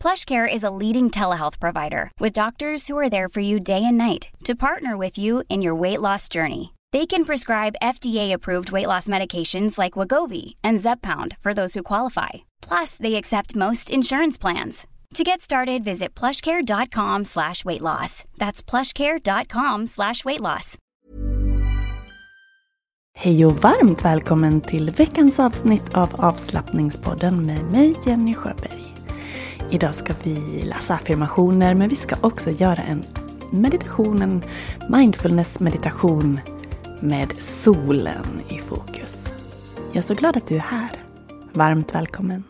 PlushCare is a leading telehealth provider with doctors who are there for you day and night to partner with you in your weight loss journey. They can prescribe FDA-approved weight loss medications like Wagovi and Zepbound for those who qualify. Plus, they accept most insurance plans. To get started, visit plushcare.com slash weight loss. That's plushcare.com slash weight loss. Hej och varmt välkommen till veckans avsnitt av avslappningspodden med mig Jenny Sjöberg. Idag ska vi läsa affirmationer men vi ska också göra en meditation, en mindfulness meditation med solen i fokus. Jag är så glad att du är här. Varmt välkommen.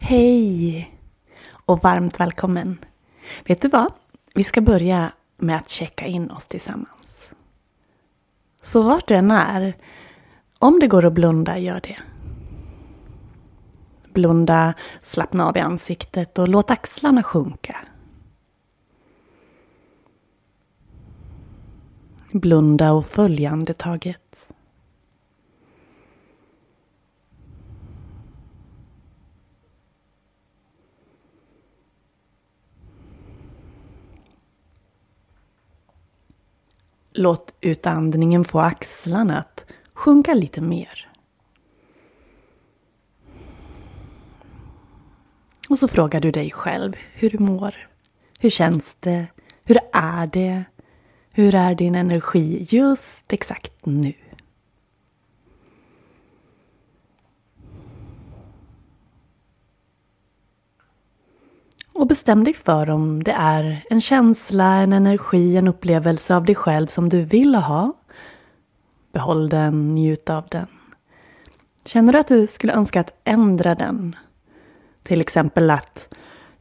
Hej! Och varmt välkommen. Vet du vad? Vi ska börja med att checka in oss tillsammans. Så vart du än är, om det går att blunda, gör det. Blunda, slappna av i ansiktet och låt axlarna sjunka. Blunda och följ andetaget. Låt utandningen få axlarna att sjunka lite mer. Och så frågar du dig själv hur du mår. Hur känns det? Hur är det? Hur är din energi just exakt nu? Och bestäm dig för om det är en känsla, en energi, en upplevelse av dig själv som du vill ha. Behåll den, njut av den. Känner du att du skulle önska att ändra den? Till exempel att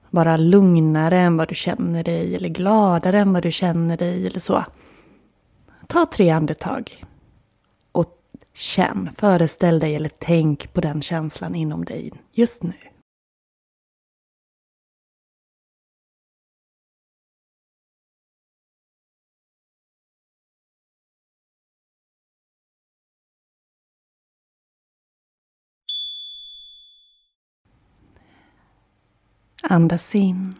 vara lugnare än vad du känner dig eller gladare än vad du känner dig eller så. Ta tre andetag. Och känn, föreställ dig eller tänk på den känslan inom dig just nu. Andas in.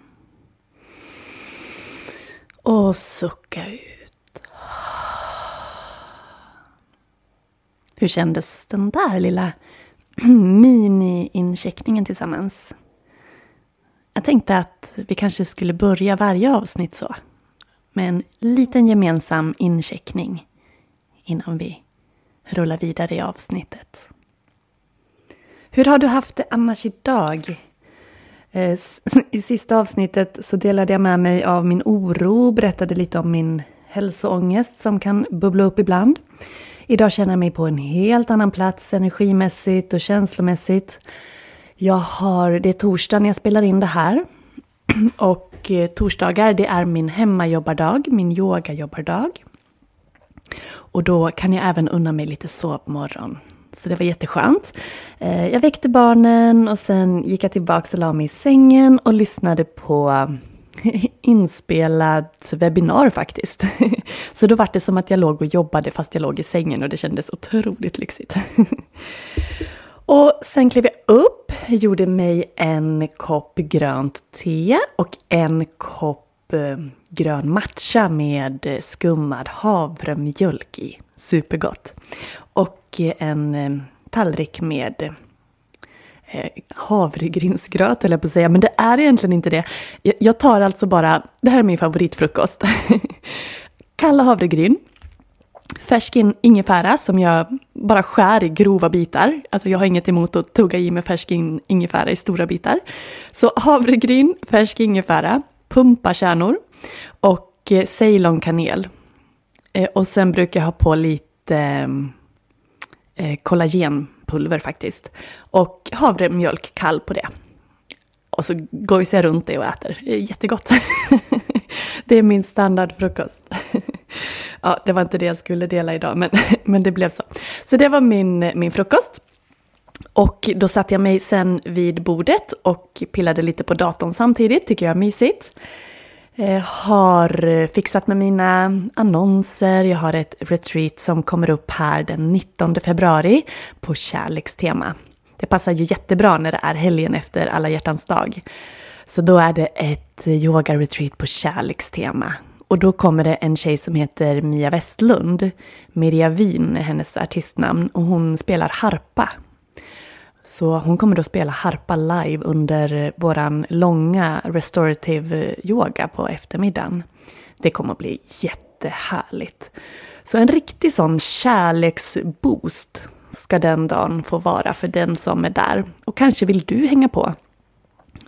Och sucka ut. Hur kändes den där lilla mini-incheckningen tillsammans? Jag tänkte att vi kanske skulle börja varje avsnitt så. Med en liten gemensam incheckning innan vi rullar vidare i avsnittet. Hur har du haft det annars idag? Eh, I sista avsnittet så delade jag med mig av min oro, berättade lite om min hälsoångest som kan bubbla upp ibland. Idag känner jag mig på en helt annan plats energimässigt och känslomässigt. Jag har, det är torsdag när jag spelar in det här. Och eh, torsdagar det är min hemmajobbardag, min yogajobbardag. Och då kan jag även unna mig lite sovmorgon. Så det var jätteskönt. Eh, jag väckte barnen och sen gick jag tillbaka och la mig i sängen och lyssnade på inspelat webbinar faktiskt. Så då var det som att jag låg och jobbade fast jag låg i sängen och det kändes otroligt lyxigt. Och sen klev jag upp, gjorde mig en kopp grönt te och en kopp eh, grön matcha med skummad havremjölk i. Supergott. Och och en eh, tallrik med eh, havregrynsgröt eller på att säga, men det är egentligen inte det. Jag tar alltså bara, det här är min favoritfrukost. Kalla havregryn, färsk ingefära som jag bara skär i grova bitar. Alltså jag har inget emot att tugga i mig färsk ingefära i stora bitar. Så havregryn, färsk ingefära, pumpakärnor och eh, ceylonkanel. Och sen brukar jag ha på lite ehm, eh, kollagenpulver faktiskt. Och havremjölk kall på det. Och så gojsar jag runt det och äter. Det är jättegott. det är min standardfrukost. ja, det var inte det jag skulle dela idag, men, men det blev så. Så det var min, min frukost. Och då satte jag mig sen vid bordet och pillade lite på datorn samtidigt, tycker jag är mysigt. Eh, har eh, fixat med mina annonser, jag har ett retreat som kommer upp här den 19 februari på kärlekstema. Det passar ju jättebra när det är helgen efter alla hjärtans dag. Så då är det ett yoga-retreat på kärlekstema. Och då kommer det en tjej som heter Mia Westlund. Mirja Wien är hennes artistnamn och hon spelar harpa. Så hon kommer då spela harpa live under våran långa restorative eh, yoga på eftermiddagen. Det kommer att bli jättehärligt. Så en riktig sån kärleksboost ska den dagen få vara för den som är där. Och kanske vill du hänga på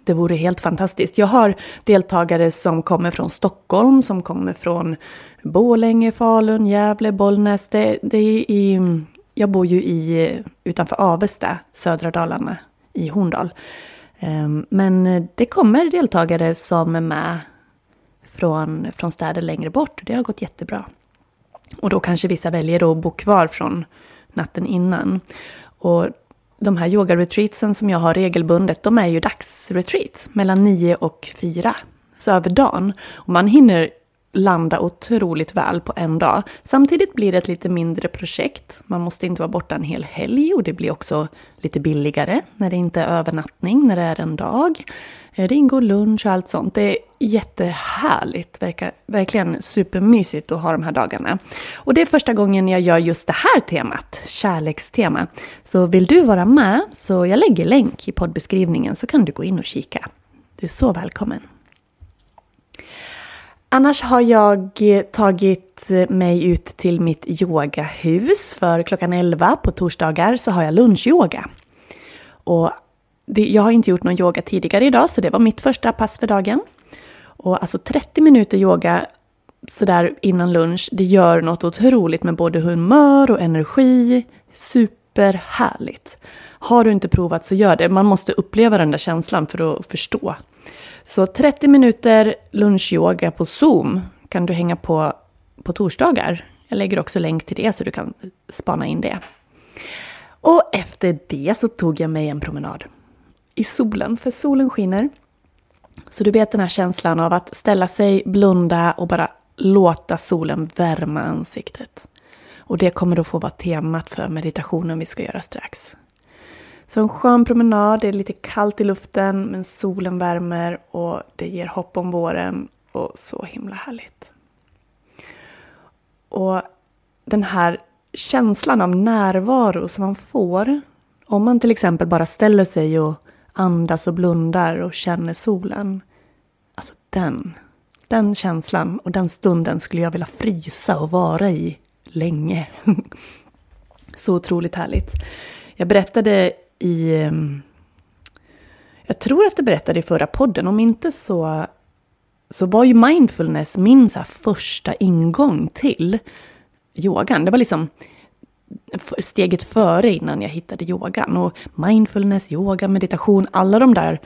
det vore helt fantastiskt. Jag har deltagare som kommer från Stockholm, som kommer från Borlänge, Falun, Gävle, Bollnäs. Det, det är i, jag bor ju i, utanför Avesta, södra Dalarna, i Horndal. Ehm, men det kommer deltagare som är med från, från städer längre bort. Det har gått jättebra. Och då kanske vissa väljer att bo kvar från natten innan. Och de här yoga-retreatsen som jag har regelbundet, de är ju dagsretreat mellan 9 och 4. Så över dagen. Och man hinner landa otroligt väl på en dag. Samtidigt blir det ett lite mindre projekt. Man måste inte vara borta en hel helg och det blir också lite billigare när det inte är övernattning, när det är en dag. Eh, det ingår lunch och allt sånt. Det är jättehärligt, verkar, verkligen supermysigt att ha de här dagarna. Och det är första gången jag gör just det här temat, kärlekstema. Så vill du vara med, så jag lägger länk i poddbeskrivningen så kan du gå in och kika. Du är så välkommen. Annars har jag eh, tagit eh, mig ut till mitt yogahus för klockan 11 på torsdagar så har jag lunchyoga. Och det, jag har inte gjort någon yoga tidigare idag så det var mitt första pass för dagen. Och alltså 30 minuter yoga sådär innan lunch, det gör något otroligt med både humör och energi. Superhärligt! Har du inte provat så gör det. Man måste uppleva den där känslan för att förstå. Så 30 minuter lunchyoga på Zoom kan du hänga på på torsdagar. Jag lägger också länk till det så du kan spana in det. Och efter det så tog jag mig en promenad i solen, för solen skiner. Så du vet den här känslan av att ställa sig, blunda och bara låta solen värma ansiktet. Och det kommer att få vara temat för meditationen vi ska göra strax. Så en skön promenad, det är lite kallt i luften men solen värmer och det ger hopp om våren och så himla härligt. Och den här känslan av närvaro som man får om man till exempel bara ställer sig och andas och blundar och känner solen. Alltså den, den känslan och den stunden skulle jag vilja frysa och vara i länge. Så otroligt härligt. Jag berättade i... Ehm, jag tror att du berättade i förra podden, om inte så, så var ju mindfulness min så första ingång till yogan. Det var liksom steget före innan jag hittade yogan. Och mindfulness, yoga, meditation, alla de där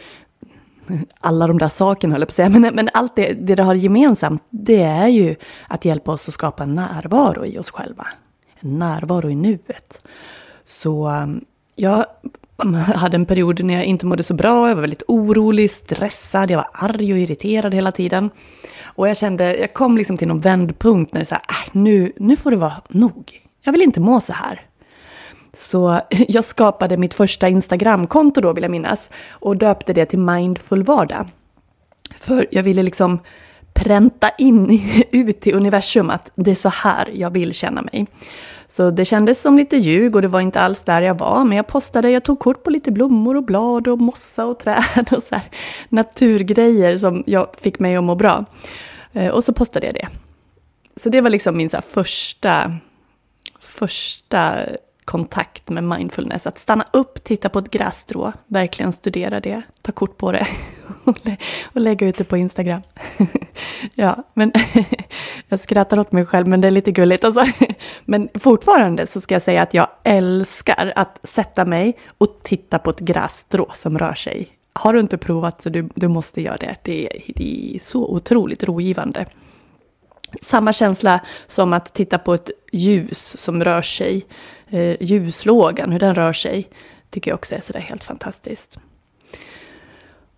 alla de där sakerna höll jag på att säga, men, men allt det, det det har gemensamt, det är ju att hjälpa oss att skapa närvaro i oss själva. En närvaro i nuet. Så ehm, jag hade en period när jag inte mådde så bra, jag var väldigt orolig, stressad, jag var arg och irriterad hela tiden. Och jag kände, jag kom liksom till någon vändpunkt när det så här, äh, nu, nu får det vara nog. Jag vill inte må så här. Så jag skapade mitt första Instagramkonto då vill jag minnas och döpte det till Mindful Vardag. För jag ville liksom pränta in ut i universum att det är så här jag vill känna mig. Så det kändes som lite ljug och det var inte alls där jag var. Men jag postade, jag tog kort på lite blommor och blad och mossa och träd och så här naturgrejer som jag fick mig att må bra. Eh, och så postade jag det. Så det var liksom min så första, första kontakt med mindfulness. Att stanna upp, titta på ett grässtrå, verkligen studera det, ta kort på det och, lägga ut det på Instagram. ja, men jag skrattar åt mig själv, men det är lite gulligt. Alltså. men fortfarande så ska jag säga att jag älskar att sätta mig och titta på ett grässtrå som rör sig. Har du inte provat så du, du måste göra det. Det är, det är så otroligt rogivande. Samma känsla som att titta på ett ljus som rör sig. Eh, ljuslågan, hur den rör sig, tycker jag också är sådär helt fantastiskt.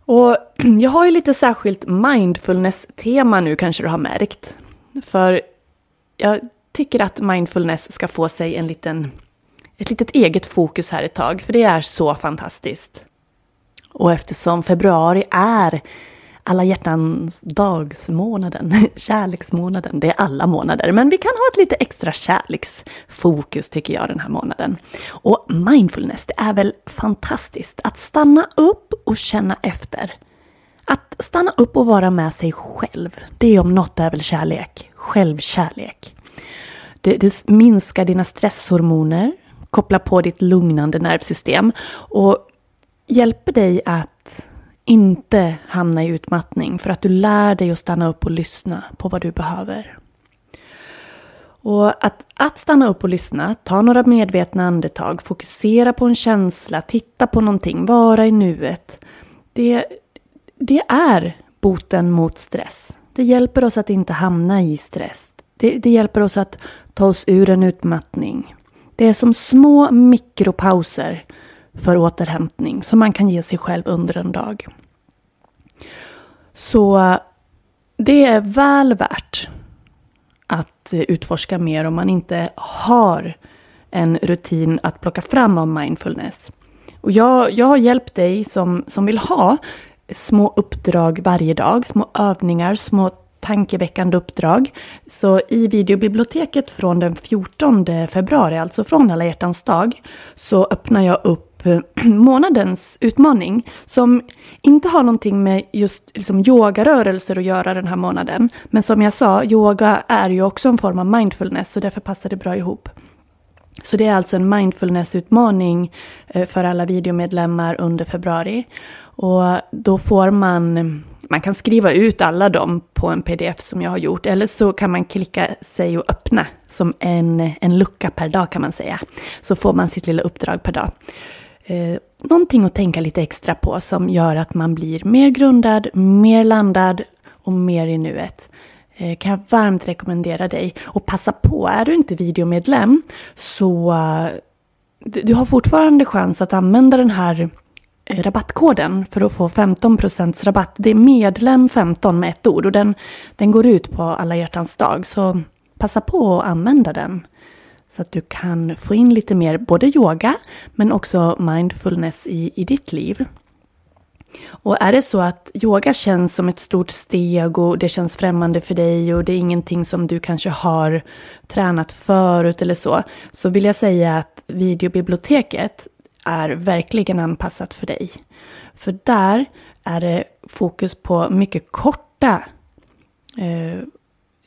Och jag har ju lite särskilt mindfulness-tema nu kanske du har märkt. För jag tycker att mindfulness ska få sig en liten, ett litet eget fokus här ett tag, för det är så fantastiskt. Och eftersom februari är alla hjärtans dagsmånaden, kärleksmånaden, det är alla månader. Men vi kan ha ett lite extra kärleksfokus tycker jag den här månaden. Och mindfulness, det är väl fantastiskt att stanna upp och känna efter. Att stanna upp och vara med sig själv, det om något är väl kärlek, självkärlek. Det, det minskar dina stresshormoner, kopplar på ditt lugnande nervsystem och hjälper dig att inte hamna i utmattning för att du lär dig att stanna upp och lyssna på vad du behöver. Och att, att stanna upp och lyssna, ta några medvetna andetag, fokusera på en känsla, titta på någonting, vara i nuet. Det, det är boten mot stress. Det hjälper oss att inte hamna i stress. Det, det hjälper oss att ta oss ur en utmattning. Det är som små mikropauser för återhämtning som man kan ge sig själv under en dag. Så eh, det är väl värt att eh, utforska mer om man inte har en rutin att plocka fram av mindfulness. Och jag, jag har hjälpt dig som, som vill ha små uppdrag varje dag, små övningar, små tankeväckande uppdrag. Så i videobiblioteket från den 14 februari, alltså från alla hjärtans dag, så öppnar jag upp Eh, månadens utmaning som inte har någonting med just liksom yogarörelser att göra den här månaden. Men som jag sa, yoga är ju också en form av mindfulness så därför passar det bra ihop. Så det är alltså en mindfulness-utmaning eh, för alla videomedlemmar under februari. Och då får man, man kan skriva ut alla dem på en pdf som jag har gjort. Eller så kan man klicka sig och öppna som en, en lucka per dag kan man säga. Så får man sitt lilla uppdrag per dag eh, någonting att tänka lite extra på som gör att man blir mer grundad, mer landad och mer i nuet. Eh, kan jag varmt rekommendera dig. Och passa på, är du inte videomedlem så eh, du har fortfarande chans att använda den här eh, rabattkoden för att få 15% rabatt. Det är medlem 15 med ett ord och den, den går ut på alla hjärtans dag. Så passa på att använda den. Så att du kan få in lite mer både yoga men också mindfulness i, i ditt liv. Och är det så att yoga känns som ett stort steg och det känns främmande för dig och det är ingenting som du kanske har tränat förut eller så, så vill jag säga att videobiblioteket är verkligen anpassat för dig. För där är det fokus på mycket korta eh,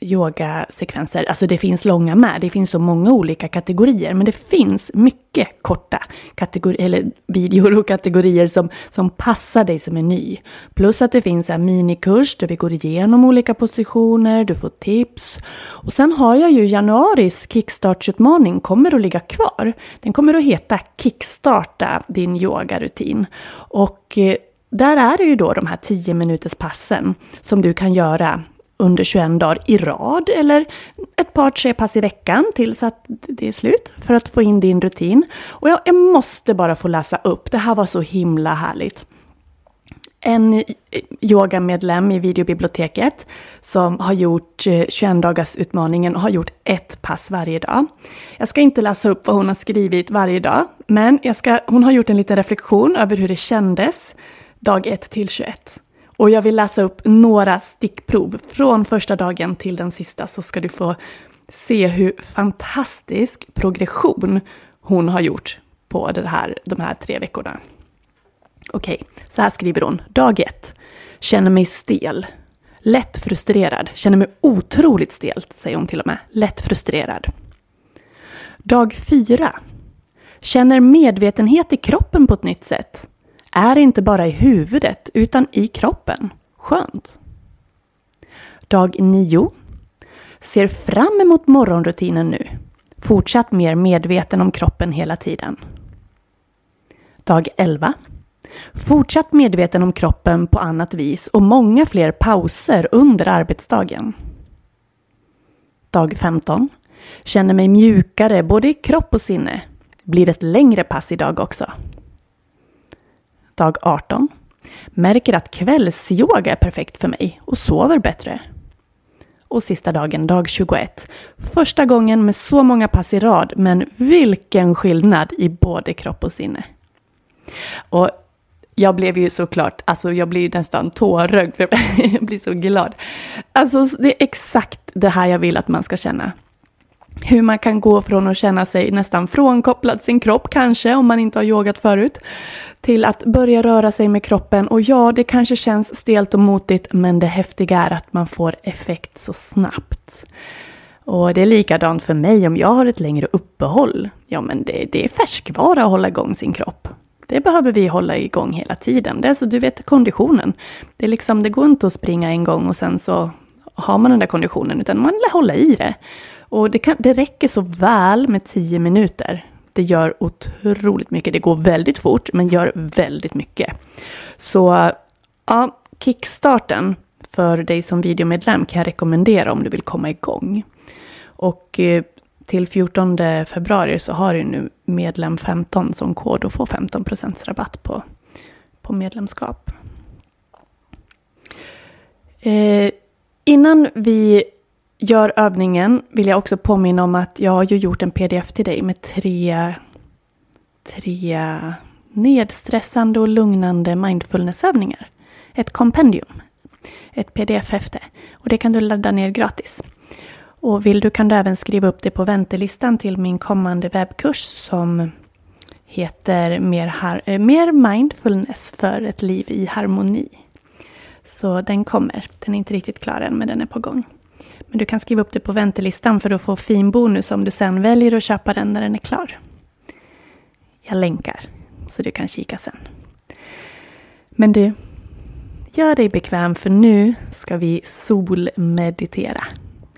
yogasekvenser. Alltså det finns långa med. Det finns så många olika kategorier. Men det finns mycket korta kategori, eller videor och kategorier som, som passar dig som är ny. Plus att det finns en minikurs där vi går igenom olika positioner. Du får tips. Och sen har jag ju januaris kickstartsutmaning kommer att ligga kvar. Den kommer att heta Kickstarta din yogarutin. Och eh, där är det ju då de här 10 minuters passen som du kan göra under 21 dagar i rad eller ett par, tre pass i veckan tills att det är slut för att få in din rutin. Och jag, jag måste bara få läsa upp, det här var så himla härligt. En eh, yogamedlem i videobiblioteket som har gjort eh, 21 dagars utmaningen och har gjort ett pass varje dag. Jag ska inte läsa upp vad hon har skrivit varje dag, men jag ska, hon har gjort en liten reflektion över hur det kändes dag 1 till 21. Och jag vill läsa upp några stickprov från första dagen till den sista så ska du få se hur fantastisk progression hon har gjort på det här, de här tre veckorna. Okej, okay, så här skriver hon. Dag 1. Känner mig stel. Lätt frustrerad. Känner mig otroligt stel, säger hon till och med. Lätt frustrerad. Dag 4. Känner medvetenhet i kroppen på ett nytt sätt. Är inte bara i huvudet, utan i kroppen. Skönt. Dag 9. Ser fram emot morgonrutinen nu. Fortsatt mer medveten om kroppen hela tiden. Dag 11. Fortsatt medveten om kroppen på annat vis och många fler pauser under arbetsdagen. Dag 15. Känner mig mjukare både i kropp och sinne. Blir ett längre pass idag också. Dag 18. Märker att kvällsyoga är perfekt för mig och sover bättre. Och sista dagen, dag 21. Första gången med så många pass i rad, men vilken skillnad i både kropp och sinne. Och jag blev ju såklart, alltså jag blir nästan tårögd för jag blir så glad. Alltså det är exakt det här jag vill att man ska känna. Hur man kan gå från att känna sig nästan frånkopplad sin kropp kanske, om man inte har yogat förut, till att börja röra sig med kroppen. Och ja, det kanske känns stelt och motigt, men det häftiga är att man får effekt så snabbt. Och det är likadant för mig om jag har ett längre uppehåll. Ja, men det, det är färskvara att hålla igång sin kropp. Det behöver vi hålla igång hela tiden. Det är så, du vet konditionen. Det, är liksom, det går inte att springa en gång och sen så har man den där konditionen, utan man vill hålla i det. Och det, kan, det räcker så väl med 10 minuter. Det gör otroligt mycket. Det går väldigt fort, men gör väldigt mycket. Så ja, kickstarten för dig som videomedlem kan jag rekommendera om du vill komma igång. Och eh, till 14 februari så har du nu medlem 15 som kod och får 15 rabatt på, på medlemskap. Eh, innan vi gör övningen vill jag också påminna om att jag har ju gjort en pdf till dig med tre, tre nedstressande och lugnande mindfulnessövningar. Ett kompendium, ett pdf-häfte. Och det kan du ladda ner gratis. Och vill du kan du även skriva upp det på väntelistan till min kommande webbkurs som heter Mer, har, eh, mer mindfulness för ett liv i harmoni. Så den kommer. Den är inte riktigt klar än, men den är på gång. Men du kan skriva upp det på väntelistan för att få fin bonus om du sen väljer att köpa den när den är klar. Jag länkar, så du kan kika sen. Men du, gör dig bekväm för nu ska vi solmeditera.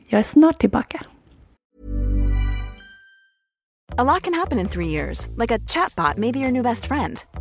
Jag är snart tillbaka. A lot can happen in three years, like a chatbot may be your new best friend.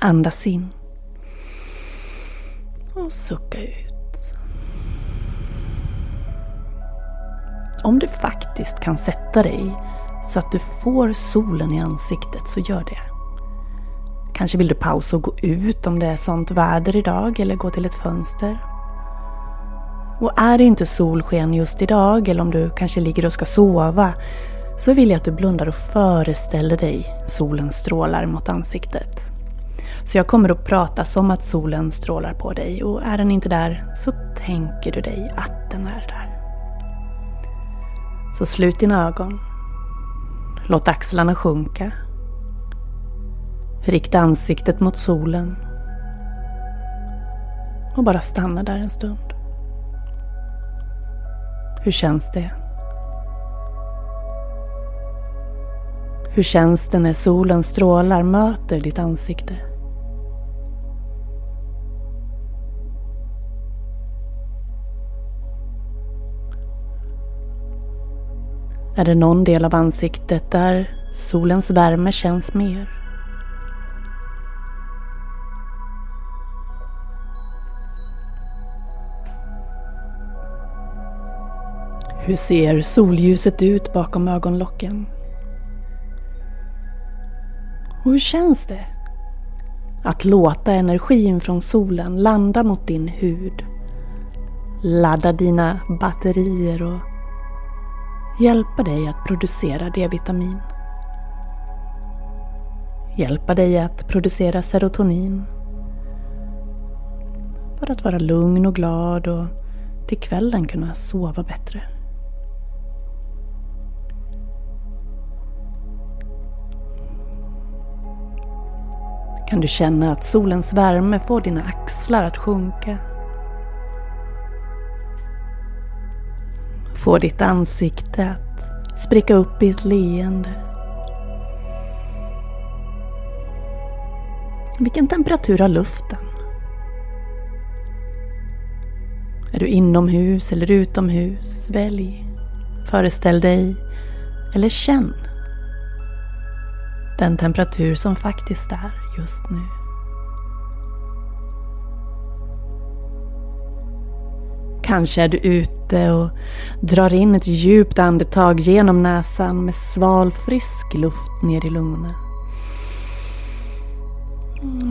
Andas in. Och sucka ut. Om du faktiskt kan sätta dig så att du får solen i ansiktet så gör det. Kanske vill du pausa och gå ut om det är sånt väder idag eller gå till ett fönster. Och är det inte solsken just idag eller om du kanske ligger och ska sova så vill jag att du blundar och föreställer dig solens strålar mot ansiktet. Så jag kommer att prata som att solen strålar på dig och är den inte där så tänker du dig att den är där. Så slut dina ögon. Låt axlarna sjunka. Rikta ansiktet mot solen. Och bara stanna där en stund. Hur känns det? Hur känns det när solens strålar möter ditt ansikte? Är det någon del av ansiktet där solens värme känns mer? Hur ser solljuset ut bakom ögonlocken? Och hur känns det? Att låta energin från solen landa mot din hud. Ladda dina batterier och hjälpa dig att producera D-vitamin. Hjälpa dig att producera serotonin. För att vara lugn och glad och till kvällen kunna sova bättre. kan du känna att solens värme får dina axlar att sjunka. Får ditt ansikte att spricka upp i ett leende. Vilken temperatur har luften? Är du inomhus eller utomhus? Välj. Föreställ dig eller känn den temperatur som faktiskt är just nu. Kanske är du ute och drar in ett djupt andetag genom näsan med sval frisk luft ner i lungorna.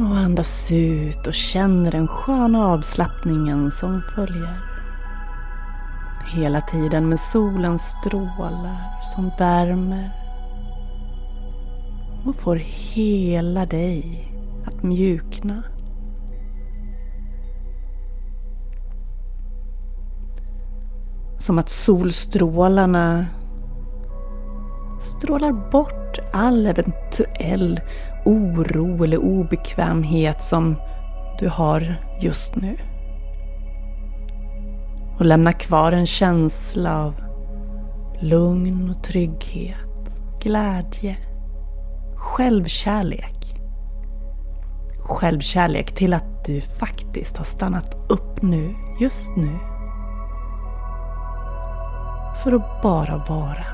Och andas ut och känner den sköna avslappningen som följer. Hela tiden med solens strålar som värmer och får hela dig att mjukna. Som att solstrålarna strålar bort all eventuell oro eller obekvämhet som du har just nu. Och lämnar kvar en känsla av lugn och trygghet, glädje självkärlek. Självkärlek till att du faktiskt har stannat upp nu, just nu. För att bara vara.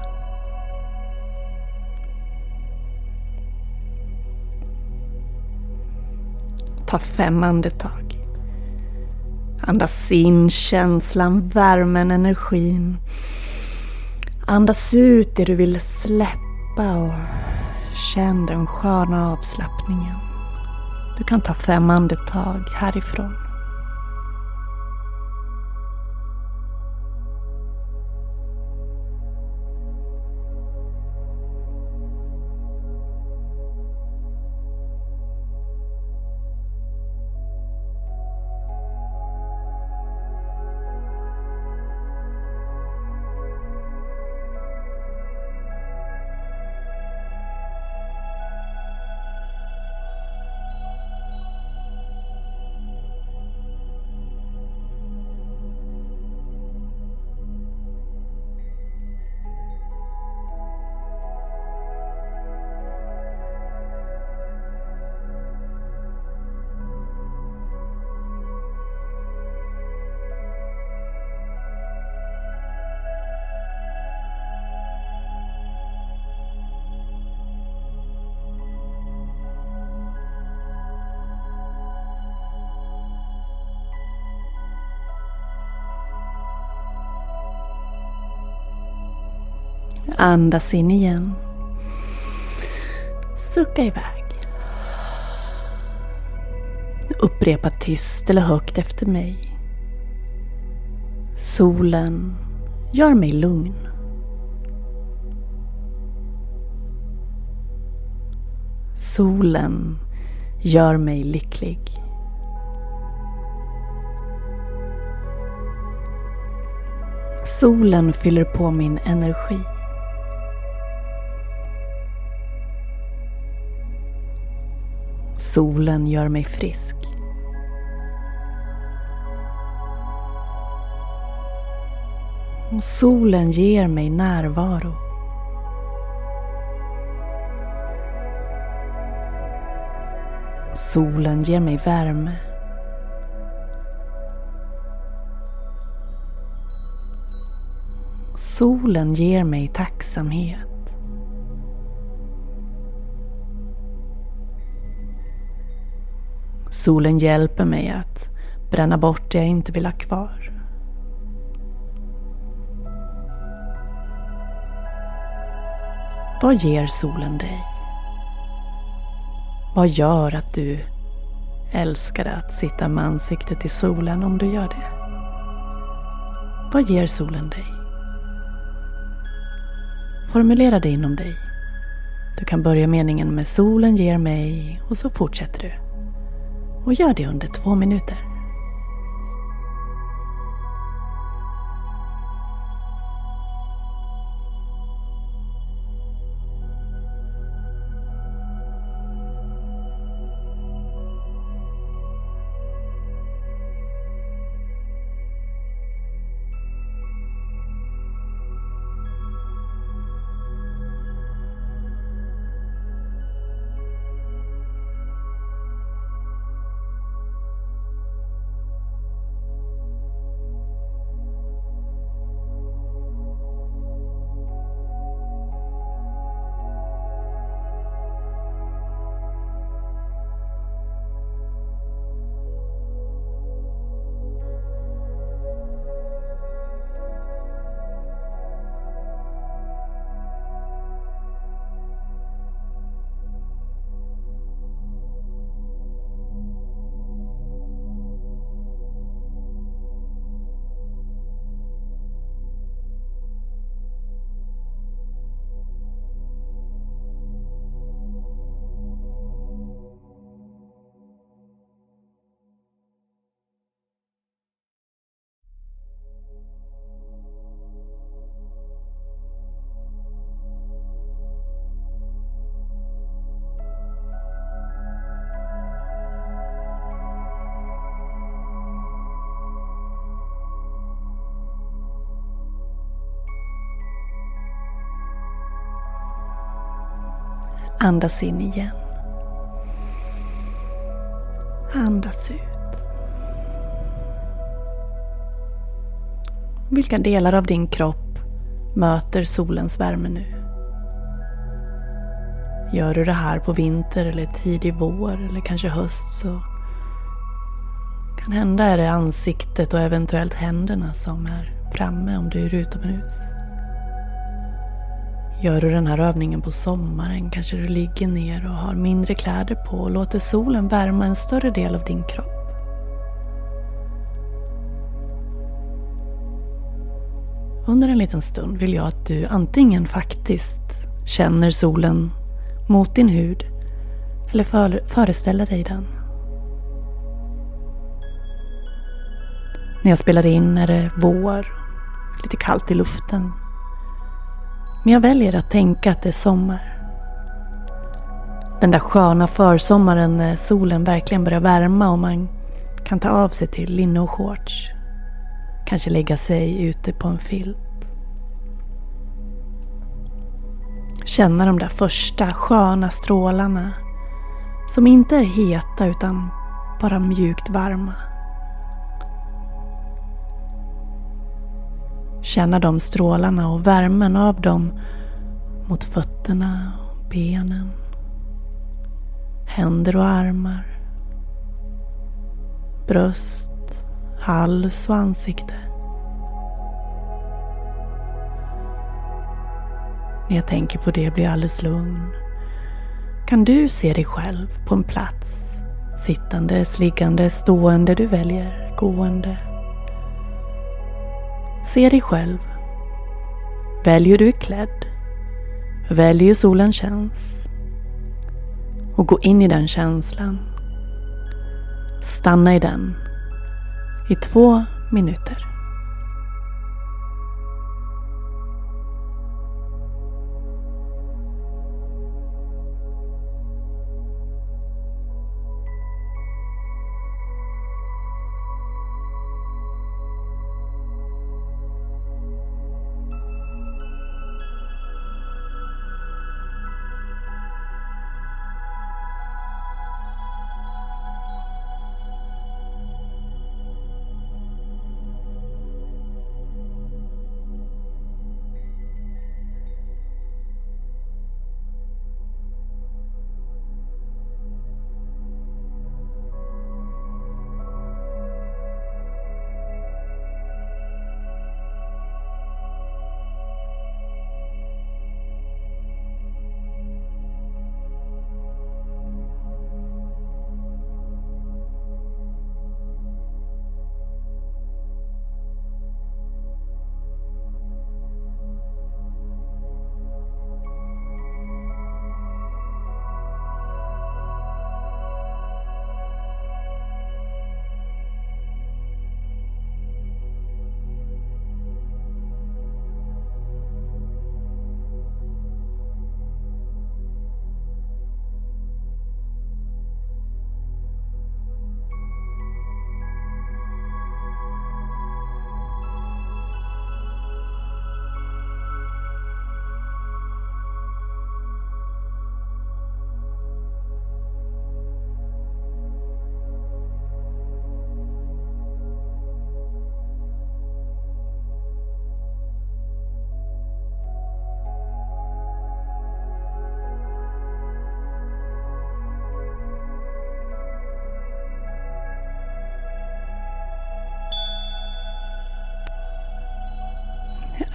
Ta fem andetag. Andas in känslan, värmen, energin. Andas ut det du vill släppa och Känn den sköna avslappningen. Du kan ta fem andetag härifrån. Andas in igen. Sucka iväg. Upprepa tyst eller högt efter mig. Solen gör mig lugn. Solen gör mig lycklig. Solen fyller på min energi. Solen gör mig frisk. Och solen ger mig närvaro. Solen ger mig värme. Solen ger mig tacksamhet. Solen hjälper mig att bränna bort det jag inte vill ha kvar. Vad ger solen dig? Vad gör att du älskar att sitta med ansiktet i solen om du gör det? Vad ger solen dig? Formulera det inom dig. Du kan börja meningen med solen ger mig och så fortsätter du. Och gör det under två minuter. Andas in igen. Andas ut. Vilka delar av din kropp möter solens värme nu? Gör du det här på vinter eller tidig vår eller kanske höst så kan hända är det ansiktet och eventuellt händerna som är framme om du är utomhus. Gör du den här övningen på sommaren kanske du ligger ner och har mindre kläder på och låter solen värma en större del av din kropp. Under en liten stund vill jag att du antingen faktiskt känner solen mot din hud eller föreställer dig den. När jag spelar in är det vår, lite kallt i luften men jag väljer att tänka att det är sommar. Den där sköna försommaren när solen verkligen börjar värma och man kan ta av sig till linne och shorts. Kanske lägga sig ute på en filt. Känna de där första sköna strålarna som inte är heta utan bara mjukt varma. Känna de strålarna och värmen av dem mot fötterna och benen. Händer och armar. Bröst, hals och ansikte. När jag tänker på det blir jag alldeles lugn. Kan du se dig själv på en plats? Sittande, liggande, stående, du väljer, gående. Se dig själv. Välj hur du är klädd. Välj hur solen känns. Och gå in i den känslan. Stanna i den i två minuter.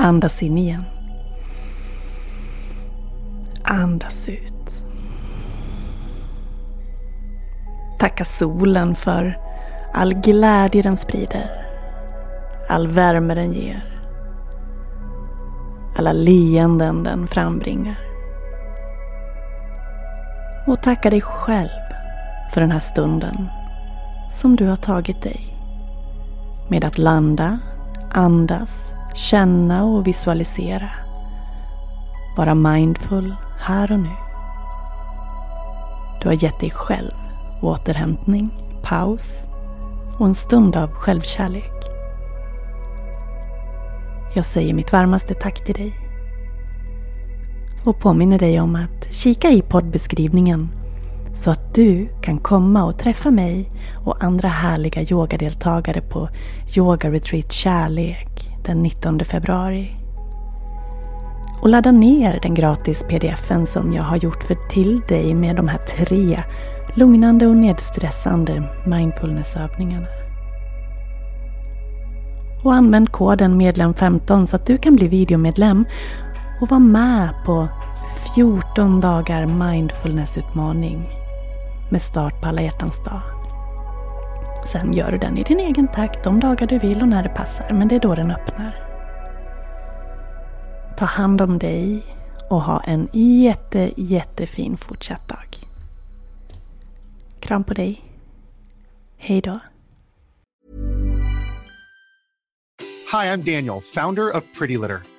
Andas in igen. Andas ut. Tacka solen för all glädje den sprider. All värme den ger. Alla leenden den frambringar. Och tacka dig själv för den här stunden som du har tagit dig. Med att landa, andas, känna och visualisera. Vara mindful här och nu. Du har gett dig själv återhämtning, paus och en stund av självkärlek. Jag säger mitt varmaste tack till dig och påminner dig om att kika i poddbeskrivningen så att du kan komma och träffa mig och andra härliga yogadeltagare på Yoga Retreat Kärlek den 19 februari. Och ladda ner den gratis pdfen som jag har gjort för till dig med de här tre lugnande och nedstressande mindfulnessövningarna. Och använd koden medlem15 så att du kan bli videomedlem och vara med på 14 dagar mindfulnessutmaning med start på alla hjärtans dag. Sen gör du den i din egen takt de dagar du vill och när det passar, men det är då den öppnar. Ta hand om dig och ha en jätte, jättefin fortsatt dag. Kram på dig. Hej då. Hi, I'm Daniel, founder of Pretty Litter.